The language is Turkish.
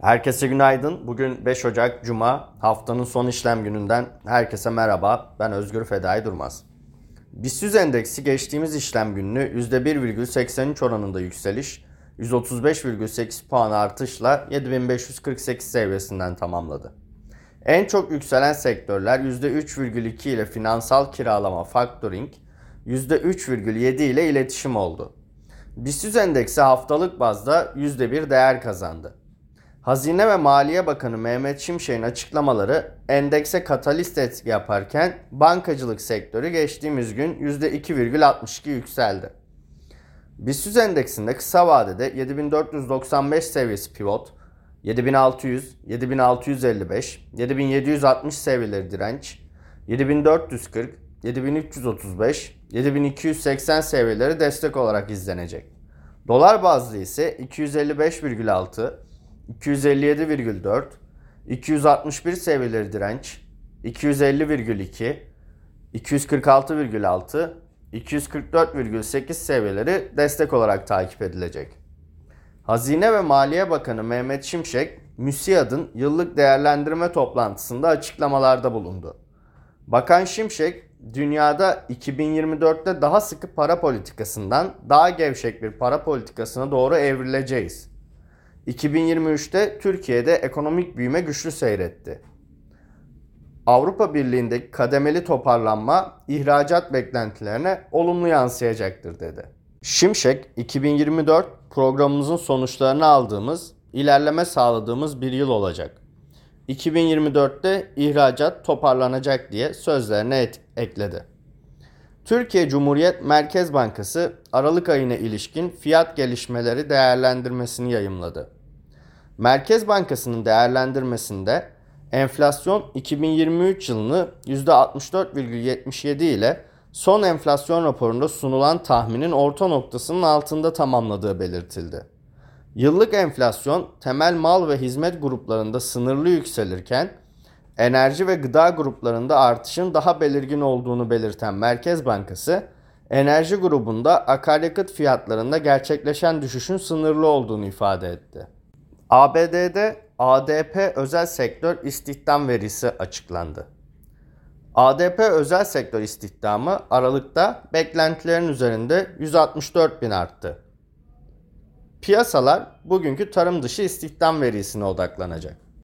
Herkese günaydın. Bugün 5 Ocak Cuma. Haftanın son işlem gününden herkese merhaba. Ben Özgür Fedai Durmaz. BIST endeksi geçtiğimiz işlem gününü %1,83 oranında yükseliş, 135,8 puan artışla 7548 seviyesinden tamamladı. En çok yükselen sektörler %3,2 ile finansal kiralama factoring, %3,7 ile iletişim oldu. BIST endeksi haftalık bazda %1 değer kazandı. Hazine ve Maliye Bakanı Mehmet Şimşek'in açıklamaları endekse katalist etki yaparken bankacılık sektörü geçtiğimiz gün %2,62 yükseldi. BIST endeksinde kısa vadede 7495 seviyesi pivot, 7600, 7655, 7760 seviyeleri direnç, 7440, 7335, 7280 seviyeleri destek olarak izlenecek. Dolar bazlı ise 255,6, 257,4, 261 seviyeleri direnç, 250,2, 246,6, 244,8 seviyeleri destek olarak takip edilecek. Hazine ve Maliye Bakanı Mehmet Şimşek, MÜSİAD'ın yıllık değerlendirme toplantısında açıklamalarda bulundu. Bakan Şimşek, dünyada 2024'te daha sıkı para politikasından daha gevşek bir para politikasına doğru evrileceğiz 2023'te Türkiye'de ekonomik büyüme güçlü seyretti. Avrupa Birliği'ndeki kademeli toparlanma ihracat beklentilerine olumlu yansıyacaktır dedi. Şimşek 2024 programımızın sonuçlarını aldığımız, ilerleme sağladığımız bir yıl olacak. 2024'te ihracat toparlanacak diye sözlerine et- ekledi. Türkiye Cumhuriyet Merkez Bankası Aralık ayına ilişkin fiyat gelişmeleri değerlendirmesini yayımladı. Merkez Bankası'nın değerlendirmesinde enflasyon 2023 yılını %64,77 ile son enflasyon raporunda sunulan tahminin orta noktasının altında tamamladığı belirtildi. Yıllık enflasyon temel mal ve hizmet gruplarında sınırlı yükselirken enerji ve gıda gruplarında artışın daha belirgin olduğunu belirten Merkez Bankası, enerji grubunda akaryakıt fiyatlarında gerçekleşen düşüşün sınırlı olduğunu ifade etti. ABD'de ADP özel sektör istihdam verisi açıklandı. ADP özel sektör istihdamı Aralık'ta beklentilerin üzerinde 164 bin arttı. Piyasalar bugünkü tarım dışı istihdam verisine odaklanacak.